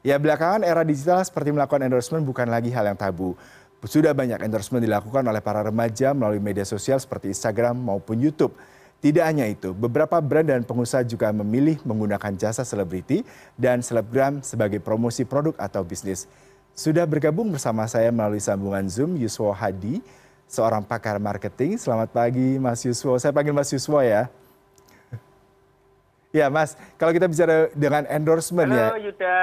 Ya belakangan era digital seperti melakukan endorsement bukan lagi hal yang tabu. Sudah banyak endorsement dilakukan oleh para remaja melalui media sosial seperti Instagram maupun YouTube. Tidak hanya itu, beberapa brand dan pengusaha juga memilih menggunakan jasa selebriti dan selebgram sebagai promosi produk atau bisnis. Sudah bergabung bersama saya melalui sambungan Zoom Yuswo Hadi, seorang pakar marketing. Selamat pagi Mas Yuswo. Saya panggil Mas Yuswo ya. Ya Mas, kalau kita bicara dengan endorsement Halo, ya. Halo Yuda.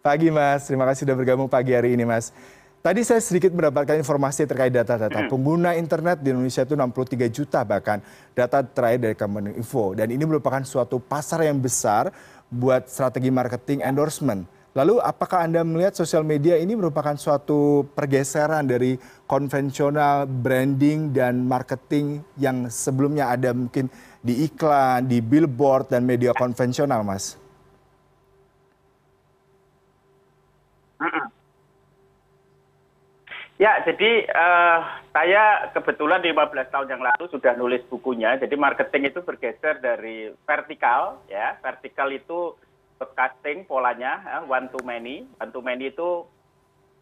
Pagi Mas, terima kasih sudah bergabung pagi hari ini Mas. Tadi saya sedikit mendapatkan informasi terkait data-data. Pengguna internet di Indonesia itu 63 juta bahkan data terakhir dari Kemeninfo. Dan ini merupakan suatu pasar yang besar buat strategi marketing endorsement. Lalu apakah Anda melihat sosial media ini merupakan suatu pergeseran dari konvensional branding dan marketing yang sebelumnya ada mungkin di iklan, di billboard, dan media konvensional, Mas? Ya, jadi uh, saya kebetulan 15 tahun yang lalu sudah nulis bukunya. Jadi marketing itu bergeser dari vertikal, ya. Vertikal itu broadcasting polanya, ya, one to many. One to many itu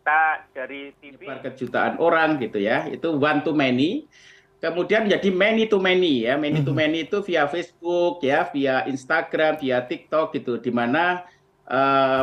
kita dari TV. Nyebar kejutaan orang gitu ya, itu one to many. Kemudian menjadi many to many ya, many to many itu via Facebook ya, via Instagram, via TikTok gitu, di mana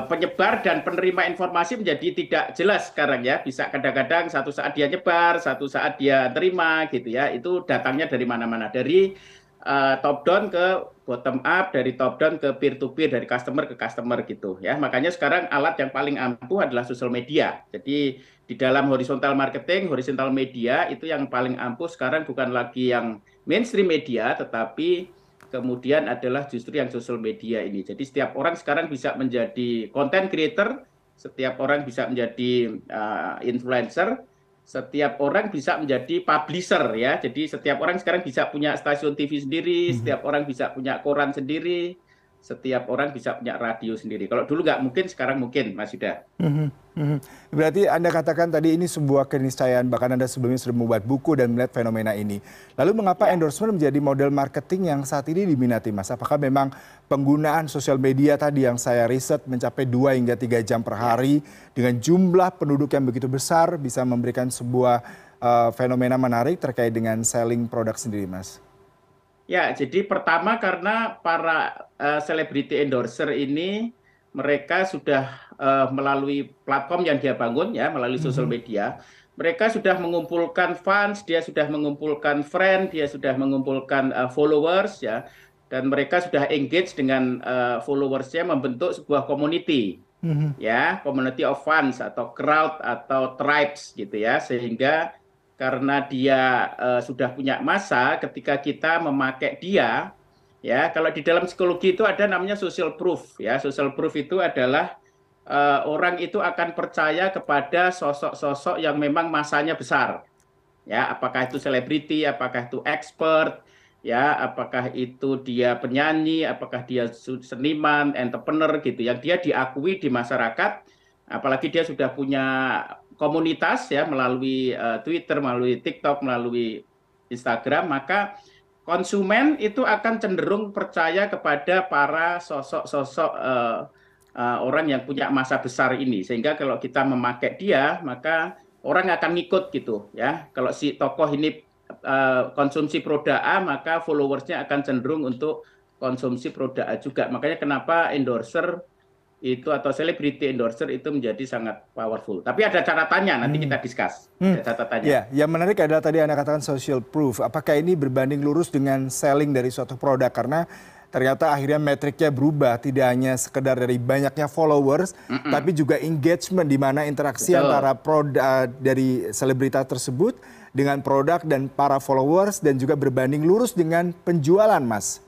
penyebar dan penerima informasi menjadi tidak jelas sekarang ya. Bisa kadang-kadang satu saat dia nyebar satu saat dia terima gitu ya. Itu datangnya dari mana-mana. Dari uh, top down ke bottom up dari top down ke peer to peer dari customer ke customer gitu ya. Makanya sekarang alat yang paling ampuh adalah sosial media. Jadi di dalam horizontal marketing horizontal media itu yang paling ampuh sekarang bukan lagi yang mainstream media tetapi kemudian adalah justru yang sosial media ini. Jadi setiap orang sekarang bisa menjadi content creator, setiap orang bisa menjadi uh, influencer, setiap orang bisa menjadi publisher ya. Jadi setiap orang sekarang bisa punya stasiun TV sendiri, hmm. setiap orang bisa punya koran sendiri, setiap orang bisa punya radio sendiri. Kalau dulu nggak mungkin, sekarang mungkin, Mas Yuda. Mm -hmm. Berarti Anda katakan tadi ini sebuah keniscayaan, bahkan Anda sebelumnya sudah membuat buku dan melihat fenomena ini. Lalu mengapa ya. endorsement menjadi model marketing yang saat ini diminati, Mas? Apakah memang penggunaan sosial media tadi yang saya riset mencapai 2 hingga 3 jam per hari dengan jumlah penduduk yang begitu besar bisa memberikan sebuah uh, fenomena menarik terkait dengan selling produk sendiri, Mas? Ya, jadi pertama karena para selebriti uh, endorser ini mereka sudah uh, melalui platform yang dia bangun ya, melalui sosial mhm. media, mereka sudah mengumpulkan fans, dia sudah mengumpulkan friend, dia sudah mengumpulkan uh, followers ya, dan mereka sudah engage dengan uh, followersnya membentuk sebuah community, mm-hmm. ya, community of fans atau crowd atau tribes gitu ya, sehingga karena dia uh, sudah punya masa ketika kita memakai dia ya kalau di dalam psikologi itu ada namanya social proof ya. Social proof itu adalah uh, orang itu akan percaya kepada sosok-sosok yang memang masanya besar ya. Apakah itu selebriti apakah itu expert ya. Apakah itu dia penyanyi apakah dia seniman entrepreneur gitu. Yang dia diakui di masyarakat apalagi dia sudah punya komunitas ya melalui uh, Twitter, melalui TikTok, melalui Instagram, maka konsumen itu akan cenderung percaya kepada para sosok-sosok uh, uh, orang yang punya masa besar ini. Sehingga kalau kita memakai dia, maka orang akan ngikut gitu ya. Kalau si tokoh ini uh, konsumsi produk A, maka followersnya akan cenderung untuk konsumsi produk A juga. Makanya kenapa endorser itu atau selebriti endorser itu menjadi sangat powerful. Tapi ada catatannya, nanti hmm. kita discuss. Hmm. Ada catatannya. Ya, yang menarik adalah tadi Anda katakan social proof. Apakah ini berbanding lurus dengan selling dari suatu produk? Karena ternyata akhirnya metriknya berubah. Tidak hanya sekedar dari banyaknya followers, mm -mm. tapi juga engagement di mana interaksi Betul. antara produk dari selebritas tersebut dengan produk dan para followers dan juga berbanding lurus dengan penjualan, Mas.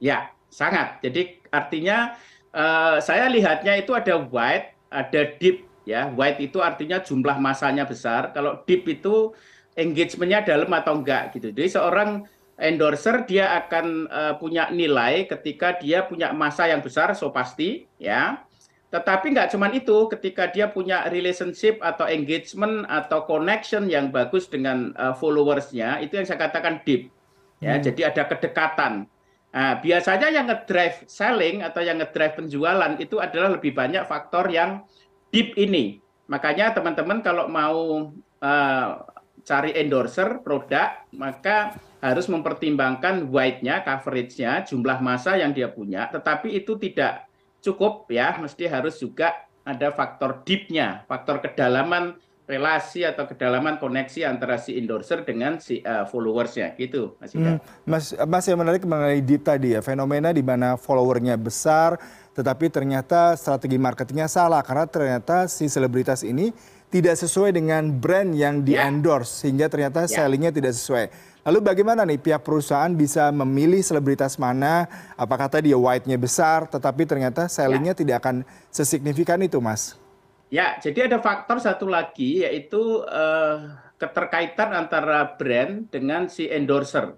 Ya, sangat. Jadi artinya saya lihatnya itu ada wide, ada deep ya. Wide itu artinya jumlah masanya besar. Kalau deep itu engagementnya dalam atau enggak gitu. Jadi seorang endorser dia akan uh, punya nilai ketika dia punya masa yang besar, so pasti ya. Tetapi nggak cuma itu, ketika dia punya relationship atau engagement atau connection yang bagus dengan uh, followersnya, itu yang saya katakan deep. Ya, hmm. jadi ada kedekatan Nah, biasanya yang ngedrive selling atau yang ngedrive penjualan itu adalah lebih banyak faktor yang deep ini. Makanya teman-teman kalau mau uh, cari endorser produk, maka harus mempertimbangkan wide-nya, coverage-nya, jumlah masa yang dia punya. Tetapi itu tidak cukup ya, mesti harus juga ada faktor deep-nya, faktor kedalaman relasi atau kedalaman koneksi antara si endorser dengan si uh, followersnya gitu Mas Hmm, mas, mas yang menarik mengenai deep tadi ya fenomena di mana followernya besar tetapi ternyata strategi marketingnya salah karena ternyata si selebritas ini tidak sesuai dengan brand yang di endorse yeah. sehingga ternyata yeah. sellingnya tidak sesuai. Lalu bagaimana nih pihak perusahaan bisa memilih selebritas mana? Apakah tadi ya white-nya besar tetapi ternyata sellingnya yeah. tidak akan sesignifikan itu, Mas? Ya, jadi ada faktor satu lagi yaitu uh, keterkaitan antara brand dengan si endorser.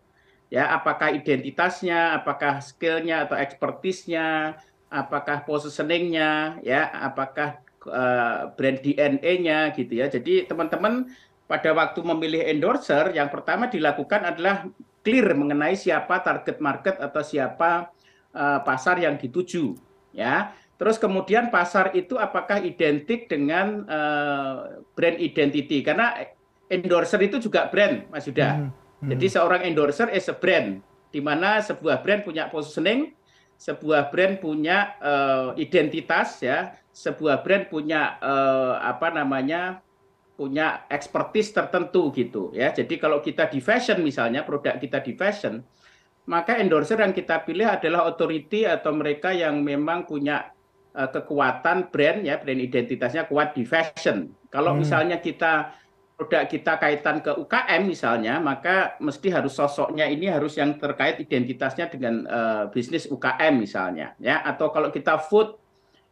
Ya, apakah identitasnya, apakah skillnya atau expertise-nya, apakah positioning-nya, ya, apakah uh, brand DNA-nya gitu ya. Jadi teman-teman pada waktu memilih endorser, yang pertama dilakukan adalah clear mengenai siapa target market atau siapa uh, pasar yang dituju, ya Terus kemudian pasar itu apakah identik dengan uh, brand identity? Karena endorser itu juga brand, Mas Yuda. Hmm. Hmm. Jadi seorang endorser is a brand, di mana sebuah brand punya positioning, sebuah brand punya uh, identitas, ya, sebuah brand punya uh, apa namanya punya expertise tertentu gitu ya. Jadi kalau kita di fashion misalnya produk kita di fashion, maka endorser yang kita pilih adalah authority atau mereka yang memang punya kekuatan brand ya brand identitasnya kuat di fashion. Kalau hmm. misalnya kita produk kita kaitan ke UKM misalnya, maka mesti harus sosoknya ini harus yang terkait identitasnya dengan uh, bisnis UKM misalnya, ya. Atau kalau kita food,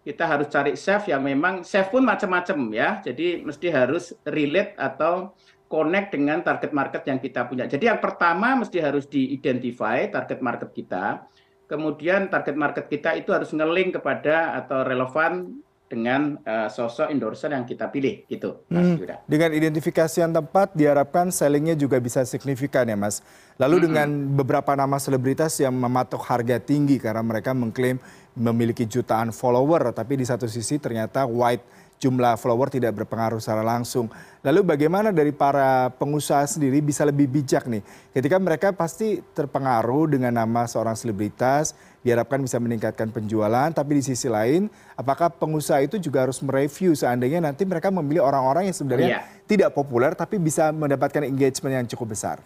kita harus cari chef yang memang chef pun macam-macam ya. Jadi mesti harus relate atau connect dengan target market yang kita punya. Jadi yang pertama mesti harus di-identify target market kita kemudian target market kita itu harus ngeling kepada atau relevan dengan uh, sosok endorser yang kita pilih gitu Mas hmm. Yuda. Dengan identifikasi yang tepat diharapkan sellingnya juga bisa signifikan ya Mas. Lalu hmm. dengan beberapa nama selebritas yang mematok harga tinggi karena mereka mengklaim memiliki jutaan follower tapi di satu sisi ternyata white jumlah follower tidak berpengaruh secara langsung. Lalu bagaimana dari para pengusaha sendiri bisa lebih bijak nih ketika mereka pasti terpengaruh dengan nama seorang selebritas, diharapkan bisa meningkatkan penjualan, tapi di sisi lain apakah pengusaha itu juga harus mereview seandainya nanti mereka memilih orang-orang yang sebenarnya iya. tidak populer tapi bisa mendapatkan engagement yang cukup besar?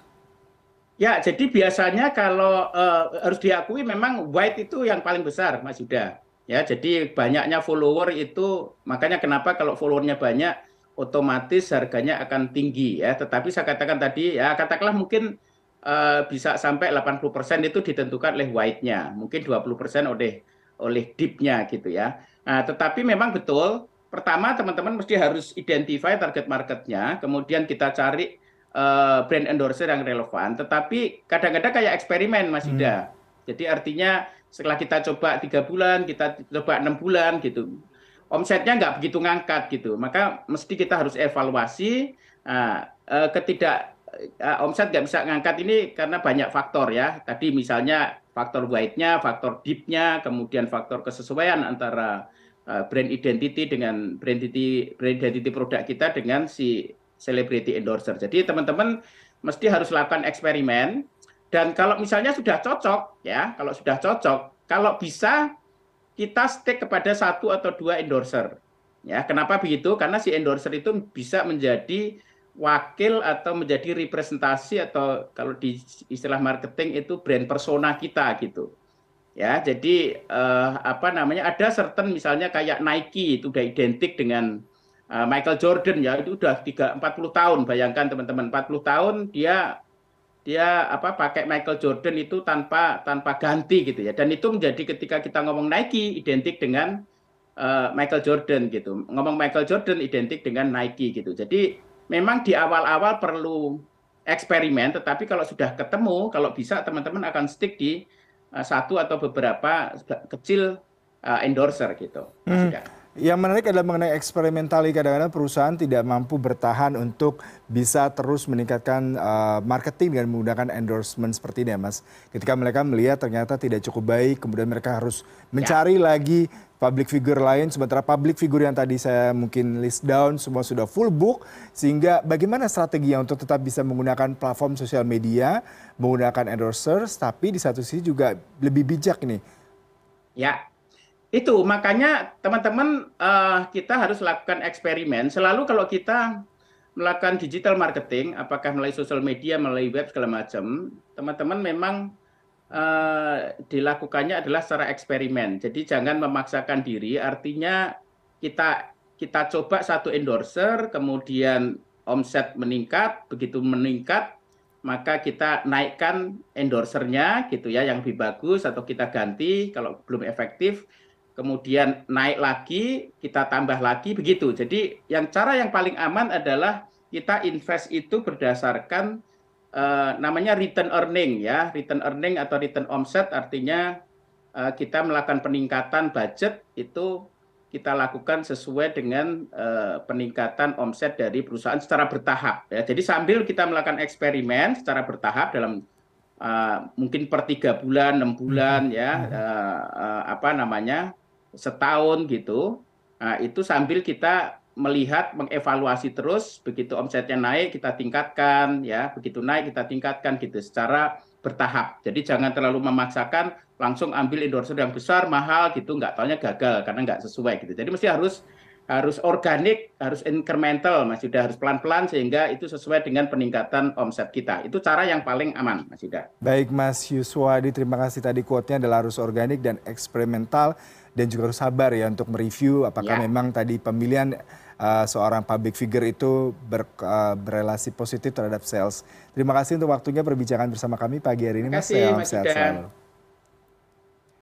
Ya, jadi biasanya kalau uh, harus diakui memang white itu yang paling besar, Mas Yuda ya jadi banyaknya follower itu makanya kenapa kalau followernya banyak otomatis harganya akan tinggi ya. Tetapi saya katakan tadi ya katakanlah mungkin uh, bisa sampai 80% itu ditentukan oleh white-nya mungkin 20% oleh oleh deep-nya gitu ya. Nah tetapi memang betul pertama teman-teman mesti harus identify target marketnya kemudian kita cari uh, brand endorser yang relevan. Tetapi kadang-kadang kayak eksperimen Mas Ida hmm. jadi artinya setelah kita coba tiga bulan kita coba enam bulan gitu. Omsetnya nggak begitu ngangkat gitu. Maka mesti kita harus evaluasi nah, eh, ketidak eh, omset nggak bisa ngangkat ini karena banyak faktor ya. Tadi misalnya faktor white-nya faktor deep-nya kemudian faktor kesesuaian antara eh, brand identity dengan brand identity brand identity produk kita dengan si celebrity endorser. Jadi teman-teman mesti harus lakukan eksperimen dan kalau misalnya sudah cocok, ya, kalau sudah cocok, kalau bisa kita stick kepada satu atau dua endorser. Ya, kenapa begitu? Karena si endorser itu bisa menjadi wakil atau menjadi representasi atau kalau di istilah marketing itu brand persona kita gitu. Ya, jadi eh, apa namanya? Ada certain misalnya kayak Nike itu udah identik dengan uh, Michael Jordan ya, itu udah 3 40 tahun. Bayangkan teman-teman, 40 tahun dia dia apa pakai Michael Jordan itu tanpa tanpa ganti gitu ya. Dan itu menjadi ketika kita ngomong Nike identik dengan uh, Michael Jordan gitu. Ngomong Michael Jordan identik dengan Nike gitu. Jadi memang di awal-awal perlu eksperimen tetapi kalau sudah ketemu kalau bisa teman-teman akan stick di uh, satu atau beberapa kecil uh, endorser gitu. Hmm. Yang menarik adalah mengenai eksperimentali kadang-kadang perusahaan tidak mampu bertahan untuk bisa terus meningkatkan uh, marketing dengan menggunakan endorsement seperti ini ya mas. Ketika mereka melihat ternyata tidak cukup baik, kemudian mereka harus mencari ya. lagi public figure lain, sementara public figure yang tadi saya mungkin list down semua sudah full book, sehingga bagaimana strategi untuk tetap bisa menggunakan platform sosial media, menggunakan endorsers, tapi di satu sisi juga lebih bijak nih. Ya, itu makanya teman-teman uh, kita harus lakukan eksperimen. Selalu kalau kita melakukan digital marketing apakah melalui sosial media melalui web segala macam teman-teman memang uh, dilakukannya adalah secara eksperimen. Jadi jangan memaksakan diri. Artinya kita kita coba satu endorser kemudian omset meningkat. Begitu meningkat maka kita naikkan endorsernya gitu ya yang lebih bagus atau kita ganti kalau belum efektif kemudian naik lagi, kita tambah lagi begitu. Jadi yang cara yang paling aman adalah kita invest itu berdasarkan uh, namanya return earning ya, return earning atau return omset artinya uh, kita melakukan peningkatan budget itu kita lakukan sesuai dengan uh, peningkatan omset dari perusahaan secara bertahap ya. Jadi sambil kita melakukan eksperimen secara bertahap dalam uh, mungkin per tiga bulan, enam bulan ya uh, uh, apa namanya setahun gitu nah, itu sambil kita melihat mengevaluasi terus begitu omsetnya naik kita tingkatkan ya begitu naik kita tingkatkan gitu secara bertahap jadi jangan terlalu memaksakan langsung ambil endorser yang besar mahal gitu nggak taunya gagal karena nggak sesuai gitu jadi mesti harus harus organik, harus incremental, Mas Yuda, harus pelan-pelan sehingga itu sesuai dengan peningkatan omset kita. Itu cara yang paling aman, Mas Yuda. Baik, Mas Yuswadi, terima kasih tadi quote-nya adalah harus organik dan eksperimental dan juga harus sabar ya untuk mereview apakah ya. memang tadi pemilihan uh, seorang public figure itu ber, uh, berelasi positif terhadap sales. Terima kasih untuk waktunya perbincangan bersama kami pagi hari ini, Mas. Mas Sehat selalu.